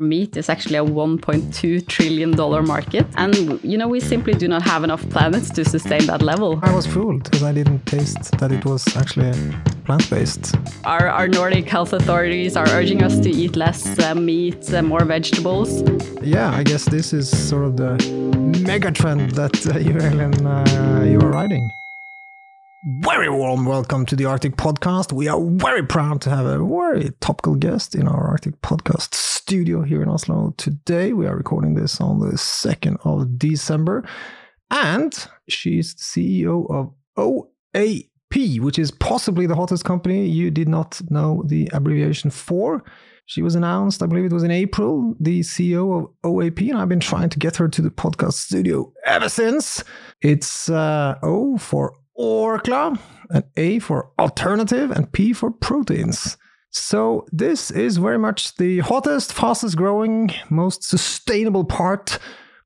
Meat is actually a 1.2 trillion dollar market, and you know we simply do not have enough planets to sustain that level. I was fooled because I didn't taste that it was actually plant based. Our, our Nordic health authorities are urging us to eat less uh, meat and more vegetables. Yeah, I guess this is sort of the mega trend that uh, you, Elin, uh, you are riding. Very warm welcome to the Arctic Podcast. We are very proud to have a very topical guest in our Arctic Podcast studio here in Oslo today. We are recording this on the 2nd of December, and she's the CEO of OAP, which is possibly the hottest company you did not know the abbreviation for. She was announced, I believe it was in April, the CEO of OAP, and I've been trying to get her to the podcast studio ever since. It's uh, O for Orkla, and A for alternative, and P for proteins. So, this is very much the hottest, fastest growing, most sustainable part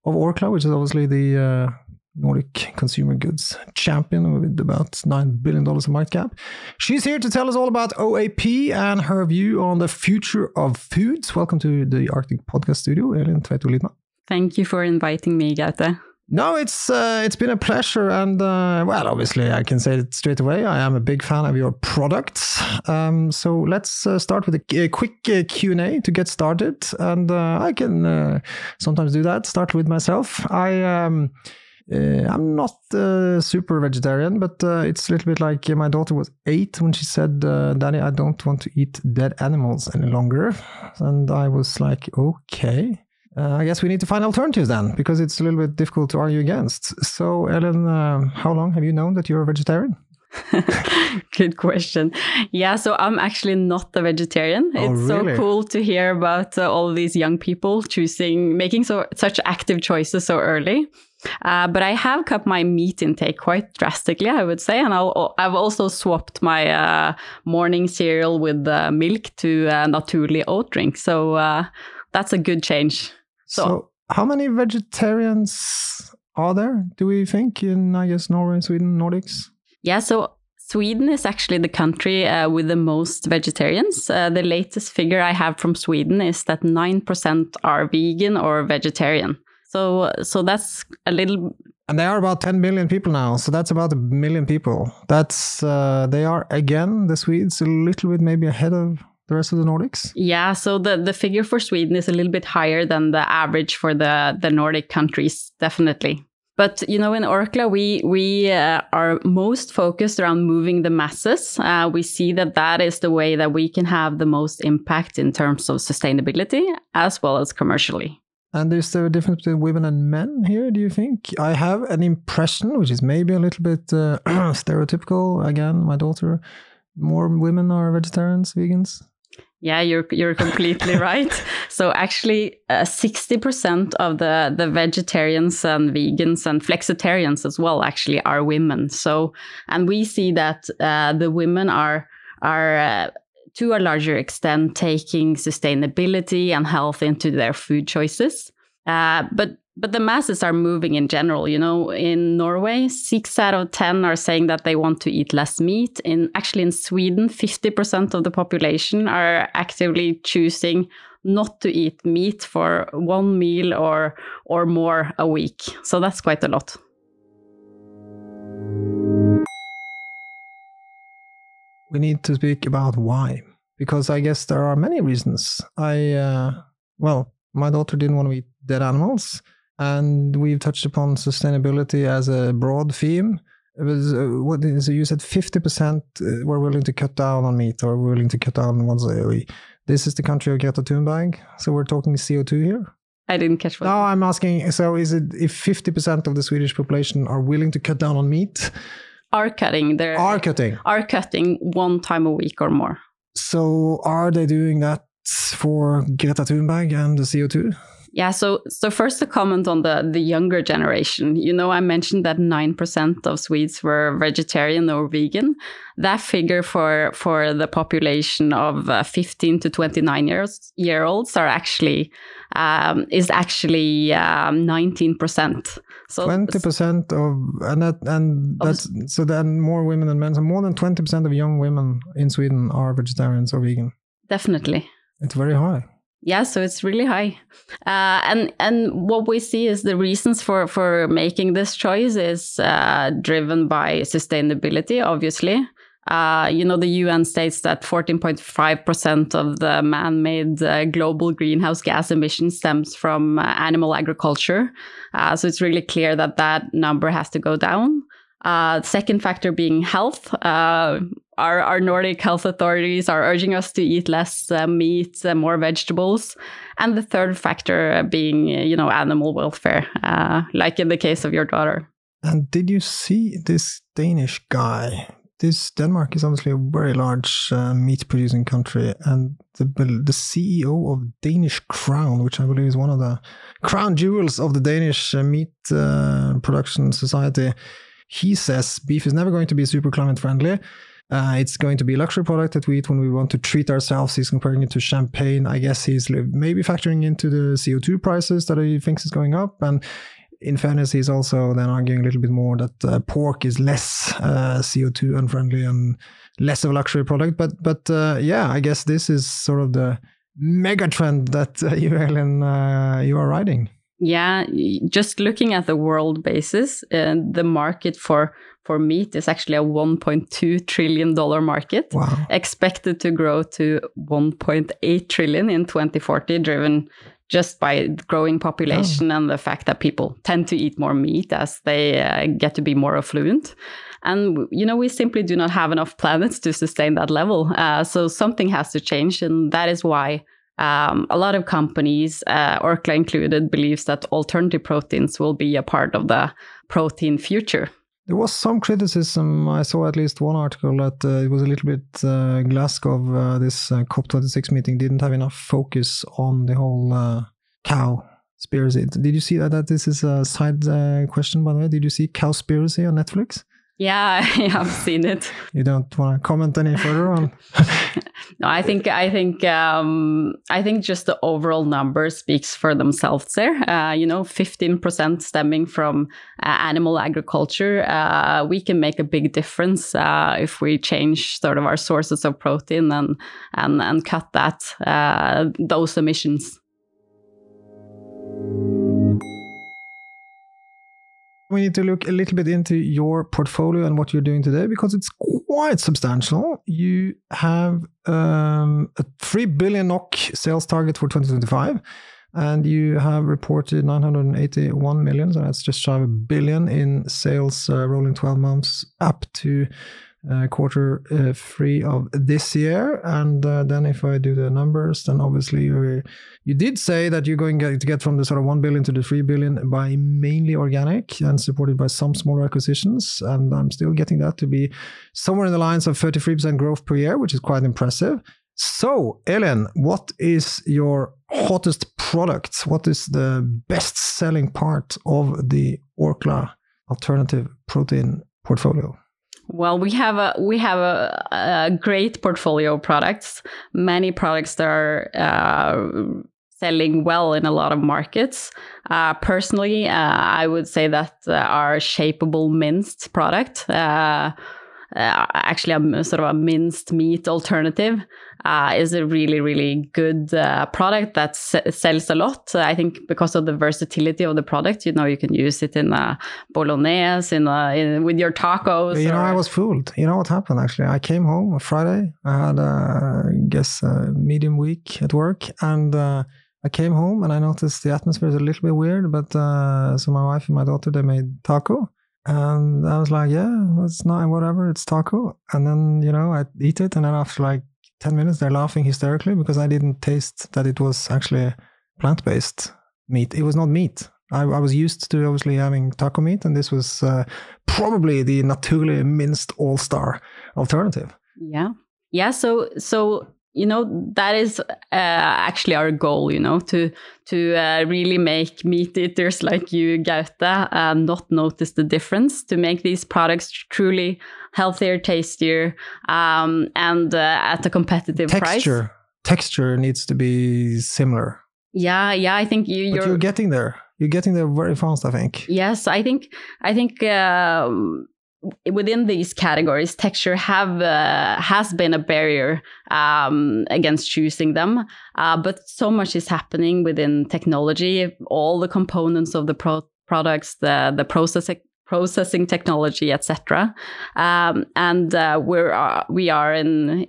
of Orkla, which is obviously the uh, Nordic consumer goods champion with about $9 billion in market cap. She's here to tell us all about OAP and her view on the future of foods. Welcome to the Arctic Podcast Studio, Elin Tveito Thank you for inviting me, Gaute. No, it's uh, it's been a pleasure, and uh, well, obviously, I can say it straight away. I am a big fan of your products. Um, so let's uh, start with a, a quick uh, Q and A to get started, and uh, I can uh, sometimes do that. Start with myself. I. Um, I'm not uh, super vegetarian, but uh, it's a little bit like my daughter was eight when she said, "Daddy, I don't want to eat dead animals any longer," and I was like, "Okay." Uh, I guess we need to find alternatives then, because it's a little bit difficult to argue against. So, Elin, uh, how long have you known that you're a vegetarian? Good question. Yeah, so I'm actually not a vegetarian. Oh, it's really? so cool to hear about uh, all these young people choosing, making so such active choices so early. Uh, but I have cut my meat intake quite drastically, I would say, and i have also swapped my uh, morning cereal with milk to uh, Naturli oat drink. So uh, that's a good change. So, so, how many vegetarians are there, do we think, in, I guess, Norway, Sweden, Nordics? Yeah, so Sweden is actually the country uh, with the most vegetarians. Uh, the latest figure I have from Sweden is that 9% are vegan or vegetarian. So, so that's a little. And they are about 10 million people now. So that's about a million people. That's, uh, they are again, the Swedes, a little bit maybe ahead of the rest of the Nordics? Yeah, so the, the figure for Sweden is a little bit higher than the average for the, the Nordic countries, definitely. But you know, in Orkla, we we uh, are most focused around moving the masses. Uh, we see that that is the way that we can have the most impact in terms of sustainability as well as commercially. And is there a difference between women and men here? Do you think? I have an impression, which is maybe a little bit uh, stereotypical. Again, my daughter, more women are vegetarians, vegans. Yeah, you're you're completely right. So actually, uh, sixty uh, percent of the the vegetarians and vegans and flexitarians as well actually are women. So and we see that uh, the women are are uh, to a larger extent taking sustainability and health into their food choices. Uh, but but the masses are moving in general you know in norway 6 out of 10 are saying that they want to eat less meat. In actually in sweden 50% of the population are actively choosing not to eat meat for one meal or or more a week. So that's quite a lot. We need to speak about why because i guess there are many reasons. I uh, well my daughter didn't want to eat dead animals and we've touched upon sustainability as a broad theme. It was uh, what is you said 50% uh, were willing to cut down on meat or willing to cut down on we this is the country of Greta Thunberg so we're talking CO2 here? I didn't catch what No I'm asking so is it if 50% of the Swedish population are willing to cut down on meat? Are cutting they are cutting. Are cutting one time a week or more. So are they doing that for Greta Thunberg and the CO2 yeah, so so first a comment on the the younger generation. You know, I mentioned that nine percent of Swedes were vegetarian or vegan. That figure for for the population of uh, fifteen to twenty nine years year olds are actually um, is actually um, nineteen um, percent. So twenty percent of and that and that's so then more women than men. So more than twenty percent of young women in Sweden are vegetarians or vegan. Definitely, it's very high. Yeah, so it's really high, uh, and and what we see is the reasons for for making this choice is uh, driven by sustainability, obviously. Uh, you know, the UN states that 14.5% of the man made uh, global greenhouse gas emissions stems from uh, animal agriculture. Uh, so it's really clear that that number has to go down. Uh, second factor being health. Uh, our, our Nordic health authorities are urging us to eat less meat, and more vegetables. And the third factor being, you know, animal welfare, like in the case of your daughter. And did you see this Danish guy this Denmark is obviously a very large uh, meat producing country, and the the CEO of Danish Crown, which I believe is one of the crown jewels of the Danish uh, meat uh, production society, he says beef is never going to be super climate friendly. Uh, it's going to be a luxury product that we eat when we want to treat ourselves. He's comparing it to champagne. I guess he's maybe factoring into the CO2 prices that he thinks is going up. And in fairness, he's also then arguing a little bit more that uh, pork is less uh, CO2 unfriendly and less of a luxury product. But but uh, yeah, I guess this is sort of the mega trend that uh, you, Elin, uh, you are riding. Yeah, just looking at the world basis, uh, the market for for meat is actually a 1.2 trillion dollar market, wow. expected to grow to 1.8 trillion in 2040, driven just by growing population oh. and the fact that people tend to eat more meat as they uh, get to be more affluent. And, you know, we simply do not have enough planets to sustain that level. Uh, so something has to change. And that is why um, a lot of companies, uh, Orkla included, believes that alternative proteins will be a part of the protein future. There was some criticism. I saw at least one article that uh, it was a little bit uh, Glasgow. Uh, this uh, COP26 meeting didn't have enough focus on the whole uh, cow conspiracy. Did you see that? That this is a side uh, question, by the way. Did you see Cowspiracy on Netflix? Yeah, I have seen it. You don't want to comment any further on? no, I think I think um, I think just the overall number speaks for themselves. There, uh, you know, fifteen percent stemming from uh, animal agriculture. Uh, we can make a big difference uh, if we change sort of our sources of protein and and and cut that uh, those emissions. We need to look a little bit into your portfolio and what you're doing today because it's quite substantial. You have um, a 3 billion NOK sales target for 2025, and you have reported 981 million, so that's just shy of a billion in sales uh, rolling 12 months up to uh, quarter uh, three of this year. And uh, then if I do the numbers, then obviously you, you did say that you're going to get from the sort of 1 billion to the 3 billion by mainly organic and supported by some smaller acquisitions. And I'm still getting that to be somewhere in the lines of 33% growth per year, which is quite impressive. So, Elin, what is your hottest product? What is the best selling part of the Orkla alternative protein portfolio? Well, we have a we have a, a great portfolio of products. Many products that are uh, selling well in a lot of markets. Uh, personally, uh, I would say that uh, our shapeable minced product uh, uh, actually a sort of a minced meat alternative. Uh, is a really really good uh, product that sells a lot. I think because of the versatility of the product you know you can use it in a bolognese in, a, in with your tacos you or... know i was fooled. You know what happened actually? I came home on friday. I had a I guess a medium week at work and uh, I came home and I noticed the atmosphere is a little bit weird, but uh, so my wife and my daughter they made taco, and I was like, yeah, it's not whatever, it's taco. And then, you know, I eat it. And then after like 10 minutes, they're laughing hysterically because I didn't taste that it was actually plant based meat. It was not meat. I, I, was used to obviously having taco meat, and this was uh, probably the Naturli minced all star alternative. Yeah. Yeah. So, so you know that is uh, actually our goal you know to to uh, really make meat eaters like you gaute uh, not notice the difference to make these products truly healthier tastier um, and uh, at a competitive texture price. texture. Needs to be similar. Yeah yeah i think you you're, you're getting there. You're getting there very fast i think. Yes i think i think um, within these categories, texture have uh, has been a barrier um, against choosing them. Uh, but so much is happening within technology. All the components of the pro- products, the the processing processing technology, etc. Um, and uh, we're uh, we are in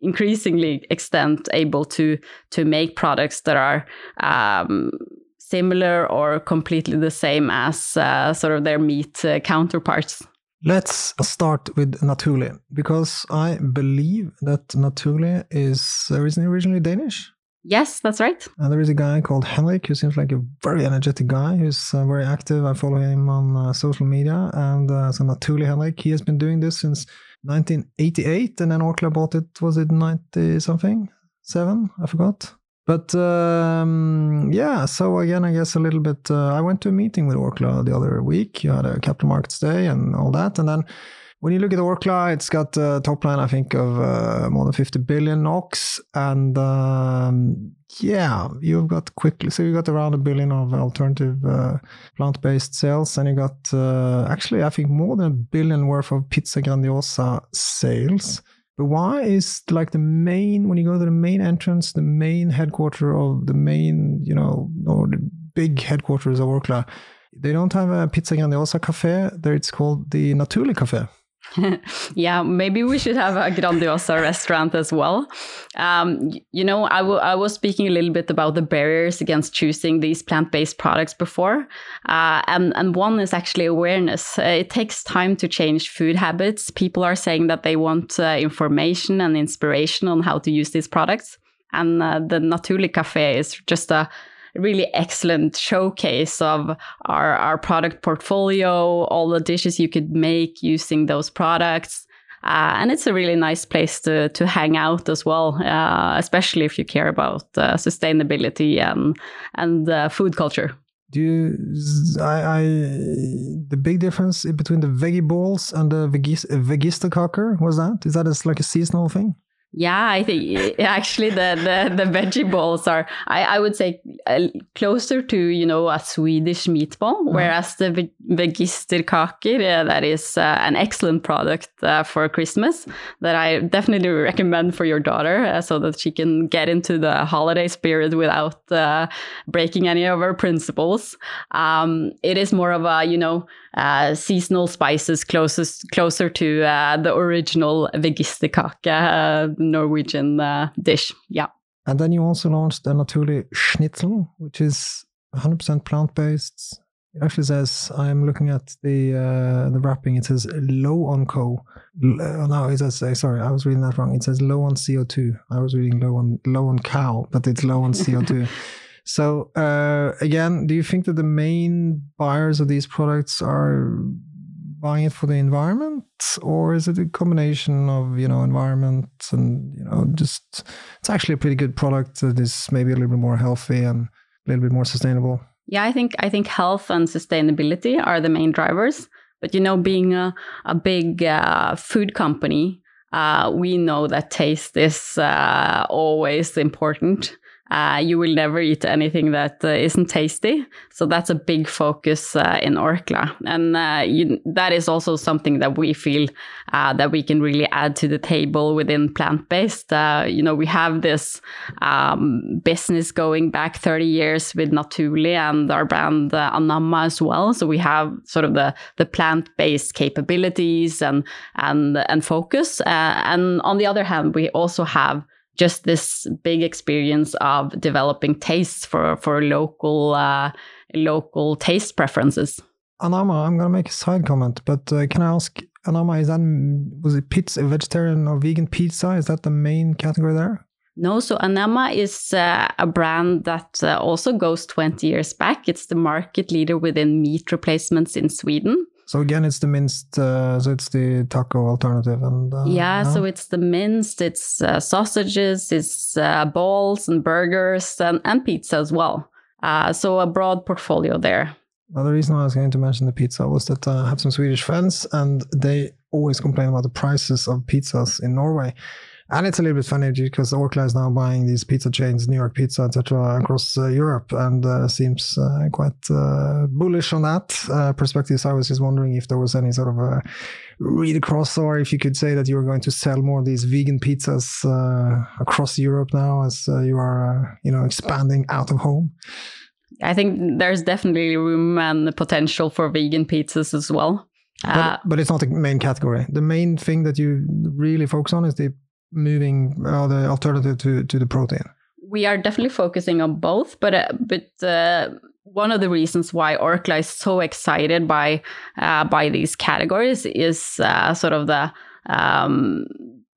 increasingly extent able to to make products that are um, similar or completely the same as uh, sort of their meat uh, counterparts. Let's start with Naturli because I believe that Naturli is originally Danish. Yes, that's right. And there is a guy called Henrik who seems like a very energetic guy who's uh, very active. I follow him on uh, social media. And uh, so Naturli Henrik, he has been doing this since 1988. And then Orkla bought it, was it 90 something? Seven? I forgot. But um, yeah, so again, I guess a little bit. Uh, I went to a meeting with Orkla the other week. You had a capital markets day and all that, and then when you look at Orkla, it's got a top line, I think, of uh, more than 50 billion NOK. And um, yeah, you've got quickly, so you got around a billion of alternative uh, plant based sales. And you got uh, actually, I think, more than a billion worth of Pizza Grandiosa sales. But why is like the main when you go to the main entrance, the main headquarter of the main, you know, or the big headquarters of Orkla, they don't have a Pizza Grandiosa cafe. There it's called the Naturli Cafe. yeah, maybe we should have a Grandiosa restaurant as well. Um, you know, I, I was speaking a little bit about the barriers against choosing these plant based products before. Uh, and, and one is actually awareness. Uh, it takes time to change food habits. People are saying that they want uh, information and inspiration on how to use these products. And uh, the Naturli Cafe is just a really excellent showcase of our, our product portfolio, all the dishes you could make using those products. Uh, and it's a really nice place to to hang out as well, uh, especially if you care about uh, sustainability and and uh, food culture. Do you, I, I, the big difference between the veggie balls and the vegis, vegisterkaker was that? Is that a, like a seasonal thing? Yeah, I think actually the, the, the veggie balls are, I, I would say, uh, closer to, you know, a Swedish meatball, mm. whereas the vegisterkaker, uh, that is uh, an excellent product uh, for Christmas that I definitely recommend for your daughter uh, so that she can get into the holiday spirit without uh, breaking any of her principles. Um, it is more of a, you know, uh, seasonal spices closest closer to uh, the original vegistekake uh, Norwegian uh, dish. Yeah. And then you also launched a Naturli Schnitzel, which is 100% plant based. It actually says I'm looking at the uh, the wrapping. It says low on co. Oh, no, it says sorry, I was reading that wrong. It says low on CO2. I was reading low on low on cow, but it's low on CO2. So uh, again, do you think that the main buyers of these products are buying it for the environment, or is it a combination of you know environment and you know just it's actually a pretty good product that is maybe a little bit more healthy and a little bit more sustainable? Yeah, I think I think health and sustainability are the main drivers. But you know, being a, a big uh, food company, uh, we know that taste is uh, always important uh, you will never eat anything that uh, not tasty. So that's a big focus uh, in Orkla, and uh, you, that is also something that we feel uh, that we can really add to the table within plant based. Uh, you know, we have this um, business going back 30 years with Naturli and our brand Anamma as well. So we have sort of the the plant based capabilities and and and focus. and on the other hand, we also have just this big experience of developing tastes for for local uh, local taste preferences. Anamma, I'm going to make a side comment, but uh, can I ask, Anamma is that was it pizza, vegetarian or vegan pizza? Is that the main category there? No, so Anamma is uh, a brand that uh, also goes 20 years back. It's the market leader within meat replacements in Sweden. So again, it's the minced, uh, so it's the taco alternative, and uh, yeah, no? so it's the minced, it's uh, sausages, it's uh, balls and burgers and, and pizza as well. Uh, so a broad portfolio there. The reason I was going to mention the pizza was that I have some Swedish friends, and they always complain about the prices of pizzas in Norway. And it's a little bit funny because Orkla is now buying these pizza chains, New York Pizza, etc., across uh, Europe, and uh, seems uh, quite uh, bullish on that uh, perspective. So I was just wondering if there was any sort of a read across, or if you could say that you are going to sell more of these vegan pizzas uh, across Europe now, as you are, you know, expanding out of home. I think there's definitely room and potential for vegan pizzas as well. But, but, it's not the main category. The main thing that you really focus on is the moving uh, the alternative to, to the protein? We are definitely focusing on both, but uh, but uh, one of the reasons why Orkla is so excited by uh, by these categories is uh, sort of the um,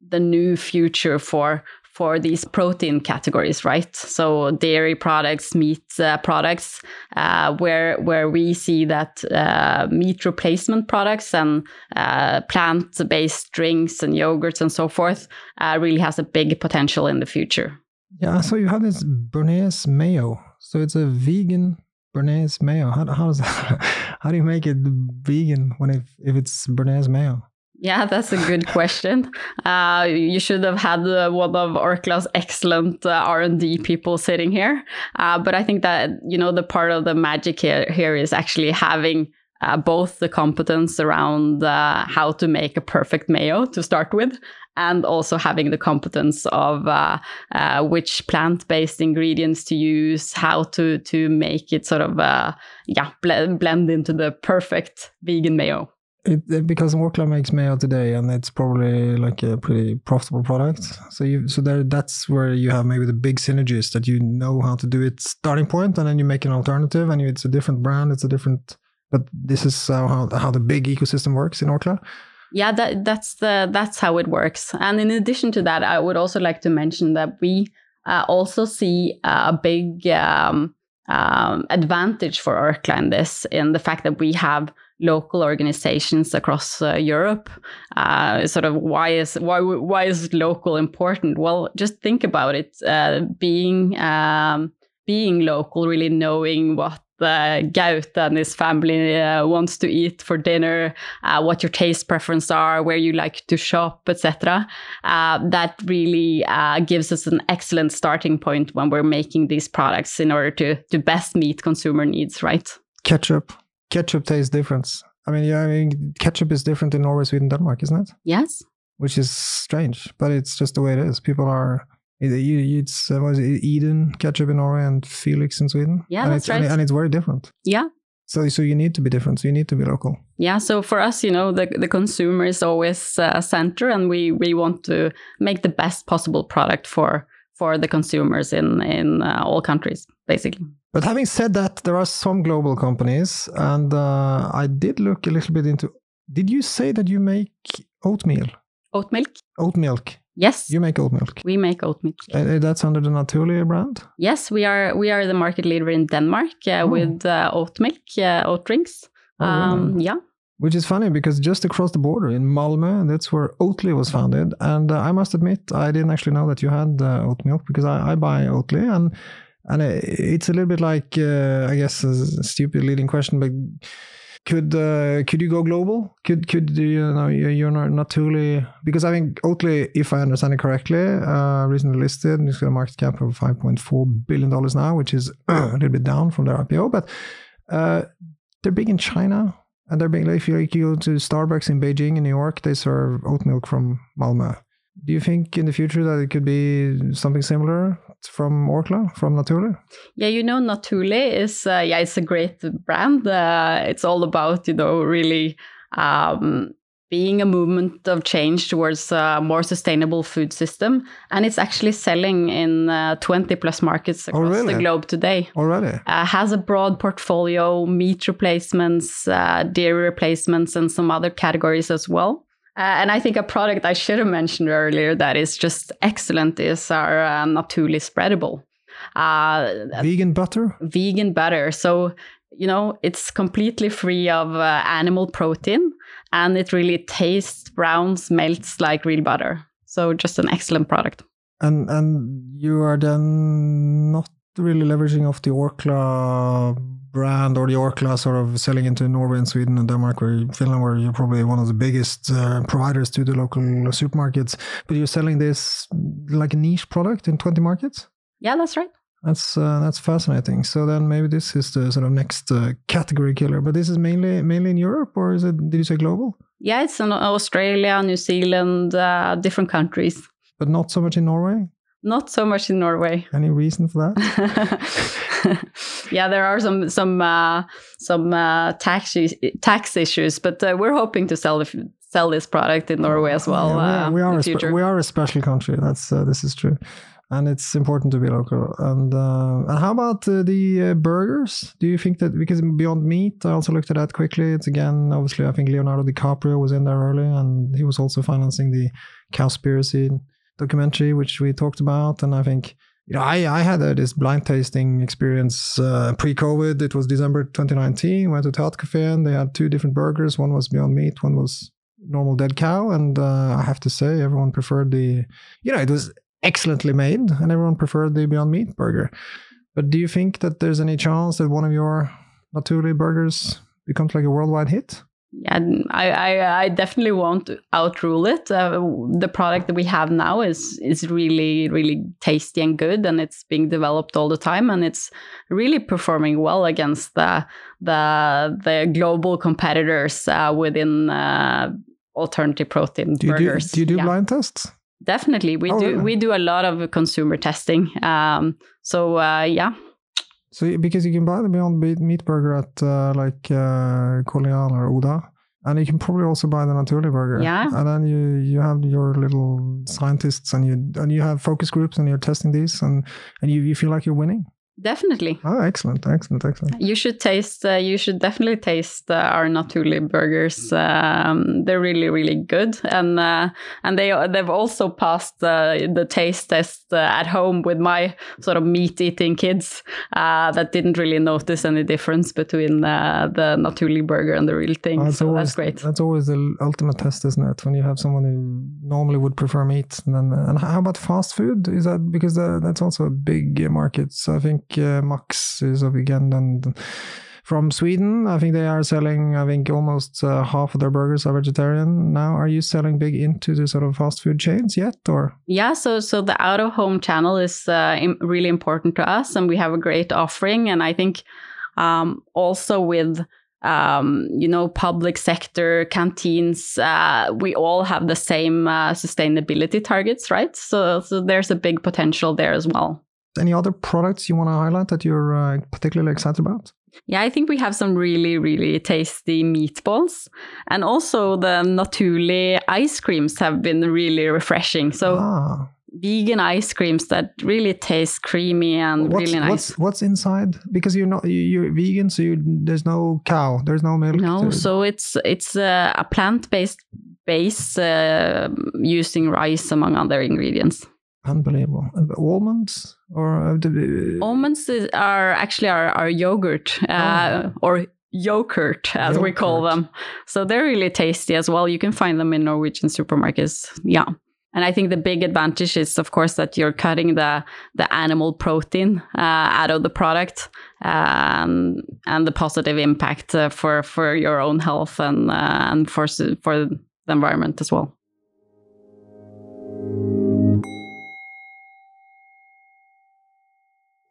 the new future for for these protein categories, right? So dairy products, meat uh, products, uh, where where we see that uh, meat replacement products and uh, plant-based drinks and yogurts and so forth uh, really has a big potential in the future. Yeah, so you have this Béarnaise mayo. So it's a vegan Béarnaise mayo. How, how, does that, how do you make it vegan when if, if it's Béarnaise mayo? Yeah, that's a good question. Uh, you should have had uh, one of Orkla's excellent uh, R&D people sitting here. Uh, but I think that, you know, the part of the magic here, here is actually having uh, both the competence around uh, how to make a perfect mayo to start with, and also having the competence of which plant-based ingredients to use, how to to make it sort of yeah blend, blend into the perfect vegan mayo it, because Orkla makes mayo today, and it's probably like a pretty profitable product. So you, so there, that's where you have maybe the big synergies that you know how to do it starting point, and then you make an alternative, and you, it's a different brand, it's a different. But this is how how the big ecosystem works in Orkla. Yeah, that that's the that's how it works. And in addition to that, I would also like to mention that we uh, also see a big um, um, advantage for Orkla in this, in the fact that we have local organizations across uh, Europe. Uh, sort of why is why why is local important? Well, just think about it. Uh, being um, being local, really knowing what uh, Gaute and his family uh, wants to eat for dinner, uh, what your taste preferences are, where you like to shop, etc. Uh, that really uh, gives us an excellent starting point when we're making these products in order to to best meet consumer needs. Right? Ketchup ketchup tastes different. I mean, yeah, I mean, ketchup is different in Norway, Sweden, Denmark, isn't it? Yes. Which is strange, but it's just the way it is. People are. It's uh, was it Idun ketchup in Norway and Felix in Sweden. Yeah, and that's it's, right. And, it's very different. Yeah. So, so you need to be different. So you need to be local. Yeah. So for us, you know, the the consumer is always uh, center, and we we want to make the best possible product for for the consumers in in uh, all countries, basically. But having said that, there are some global companies, and uh, I did look a little bit into. Did you say that you make oatmeal? Oat milk. Oat milk. Yes. You make oat milk. We make oat milk. Uh, that's under the Naturli brand. Yes, we are. We are the market leader in Denmark uh, oh. with uh, oat milk, uh, oat drinks. Oh, um, yeah. Which is funny because just across the border in Malmö, that's where Oatly was founded. And uh, I must admit, I didn't actually know that you had uh, oat milk because I, I buy Oatly and and it's a little bit like uh, I guess a stupid leading question, but could uh, could you go global? Could could you know you're not, not truly because I think Oatly, if I understand it correctly, uh, recently listed, it's got a market cap of 5.4 billion dollars now, which is a little bit down from their IPO, but uh, they're big in China. And they're big. If you, go to Starbucks in Beijing in New York, they serve oat milk from Malmö. Do you think in the future that it could be something similar from Orkla, from Naturli? Yeah, you know, Naturli is uh, yeah, it's a great brand. Uh, it's all about you know really um, being a movement of change towards a more sustainable food system, and it's actually selling in uh, 20 plus markets oh, across oh, really? the globe today. Already uh, has a broad portfolio, meat replacements, uh, dairy replacements, and some other categories as well. Uh, and I think a product I should have mentioned earlier that is just excellent is our uh, Naturli spreadable. Uh, vegan butter? Vegan butter. So, you know, it's completely free of uh, animal protein and it really tastes, browns, melts like real butter. So, just an excellent product. And and you are then not really leveraging off the Orkla brand or the Orkla sort of selling into Norway and Sweden and Denmark, where Finland, where you're probably one of the biggest uh, providers to the local supermarkets. But you're selling this like a niche product in 20 markets. Yeah, that's right. That's uh, that's fascinating. So then maybe this is the sort of next uh, category killer. But this is mainly mainly in Europe, or is it? Did you say global? Yeah, it's in Australia, New Zealand, uh, different countries. But not so much in Norway. Not so much in Norway. Any reason for that? yeah, there are some some uh, some uh, tax tax issues, but uh, we're hoping to sell the, sell this product in Norway as well. Yeah, we, are, uh, we are a we are a special country. That's uh, this is true and it's important to be local. And uh, and how about uh, the uh, burgers? Do you think that because Beyond Meat, I also looked at that quickly. It's again, obviously, I think Leonardo DiCaprio was in there early, and he was also financing the Cowspiracy documentary, which we talked about. And I think you know, I I had this blind tasting experience uh, pre-COVID. It was December 2019. Went to Teat Cafe and they had two different burgers. One was Beyond Meat, one was normal dead cow, and uh, I have to say, everyone preferred the. You know, it was excellently made, and everyone preferred the Beyond Meat burger. But do you think that there's any chance that one of your Naturli burgers becomes like a worldwide hit? Yeah, I, I, I definitely won't outrule it. Uh, the product that we have now is is really really tasty and good, and it's being developed all the time, and it's really performing well against the the the global competitors uh, within uh, alternative protein do burgers. Do, do you do yeah. blind tests? Definitely, we oh, do. We do a lot of consumer testing. Um, so uh, yeah. So because you can buy the Beyond Meat burger at uh, like uh, or Oda, and you can probably also buy the Naturli burger. Yeah. And then you you have your little scientists and you and you have focus groups and you're testing these and and you, you feel like you're winning. Definitely. Oh, excellent, excellent, excellent. You should taste. Uh, you should definitely taste uh, our Naturli burgers. Um, they're really, really good, and uh, and they they've also passed uh, the taste test uh, at home with my sort of meat eating kids uh, that didn't really notice any difference between the Naturli burger and the real thing. Oh, so always, that's great. That's always the ultimate test, isn't it? When you have someone who normally would prefer meat, and then and how about fast food? Is that because that's also a big market? So I think uh, Max is of again and from Sweden. I think they are selling. I think almost uh, half of their burgers are vegetarian now. Are you selling big into the sort of fast food chains yet, or? Yeah, so so the out of home channel is uh, really important to us, and we have a great offering. And I think um, also with um, you know, public sector canteens, uh, we all have the same uh, sustainability targets, right? So, so there's a big potential there as well. Any other products you want to highlight that you're uh, particularly excited about? Yeah, I think we have some really, really tasty meatballs. And also the Naturli ice creams have been really refreshing. So ah. vegan ice creams that really taste creamy and what's, really nice. What's, what's inside? Because you're not you're vegan, so you, there's no cow, there's no milk. No, to... so it's it's a plant based base uh, using rice among other ingredients. Unbelievable. Almonds or uh, almonds are actually our, our yogurt uh, oh. or yogurt as yogurt. we call them. So they're really tasty as well. You can find them in Norwegian supermarkets. Yeah. And I think the big advantage is, of course, that you're cutting the the animal protein uh, out of the product, um, and the positive impact uh, for for your own health and uh, and for for the environment as well.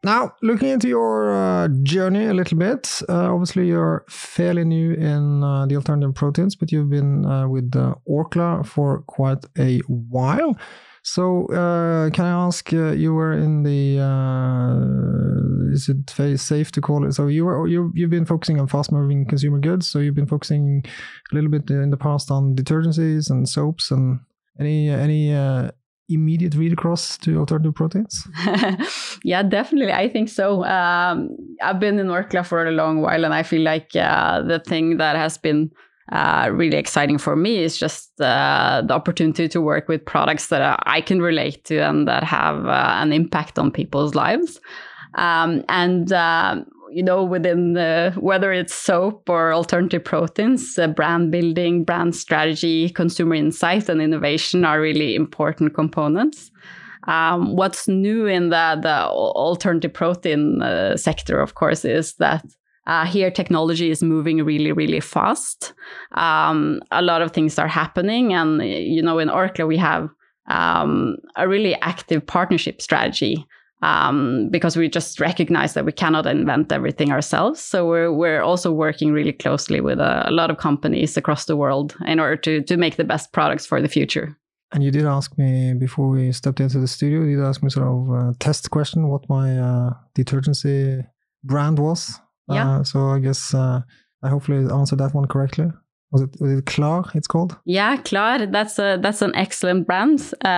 Now, looking into your uh, journey a little bit, uh, obviously you're fairly new in uh, the alternative proteins, but you've been uh, with Orkla for quite a while. So, uh, can I ask? Uh, you were in the. is it safe to call it? So you were you you've been focusing on fast-moving consumer goods. So you've been focusing a little bit in the past on detergencies and soaps and any any immediate read across to alternative proteins? yeah, definitely. I think so. Um, I've been in Orkla for a long while, and I feel like uh, the thing that has been uh, really exciting for me is just uh, the opportunity to work with products that I can relate to and that have uh, an impact on people's lives. Um, and uh, you know, within the, whether it's soap or alternative proteins, uh, brand building, brand strategy, consumer insight, and innovation are really important components. Um, what's new in the, the alternative protein uh, sector, of course, is that Uh, here, technology is moving really, really fast. Um, a lot of things are happening, and you know, in Orkla we have um, a really active partnership strategy um, because we just recognize that we cannot invent everything ourselves. So we're we're also working really closely with a, a lot of companies across the world in order to to make the best products for the future. And you did ask me before we stepped into the studio. You did ask me sort of a test question what my uh, detergency brand was. Yeah. Uh, so I guess uh, I hopefully answered that one correctly. Was it was it Klar? It's called. Yeah, Klar. That's a that's an excellent brand uh,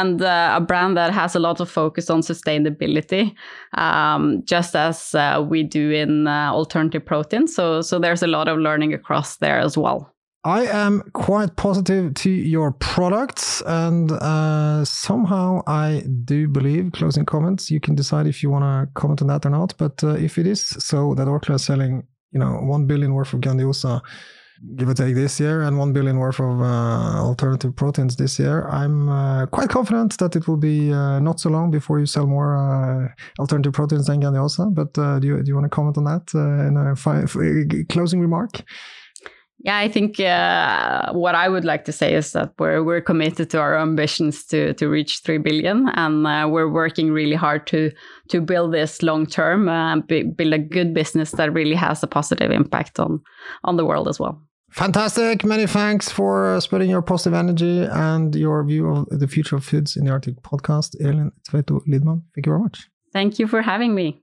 and uh, a brand that has a lot of focus on sustainability, um, just as uh, we do in uh, alternative proteins. So so there's a lot of learning across there as well. I am quite positive to your products, and uh, somehow I do believe. Closing comments. You can decide if you want to comment on that or not. But uh, if it is so that Orkla is selling, you know, one billion worth of Grandiosa, give or take this year, and one billion worth of uh, alternative proteins this year, I'm uh, quite confident that it will be uh, not so long before you sell more uh, alternative proteins than Grandiosa. But do you do you want to comment on that in a closing remark? Yeah, I think uh, what I would like to say is that we're we're committed to our ambitions to to reach three billion, and uh, we're working really hard to to build this long term, uh, build a good business that really has a positive impact on on the world as well. Fantastic! Many thanks for uh, spreading your positive energy and your view of the future of foods in the Arctic podcast, Elin Tveito Lidman. Thank you very much. Thank you for having me.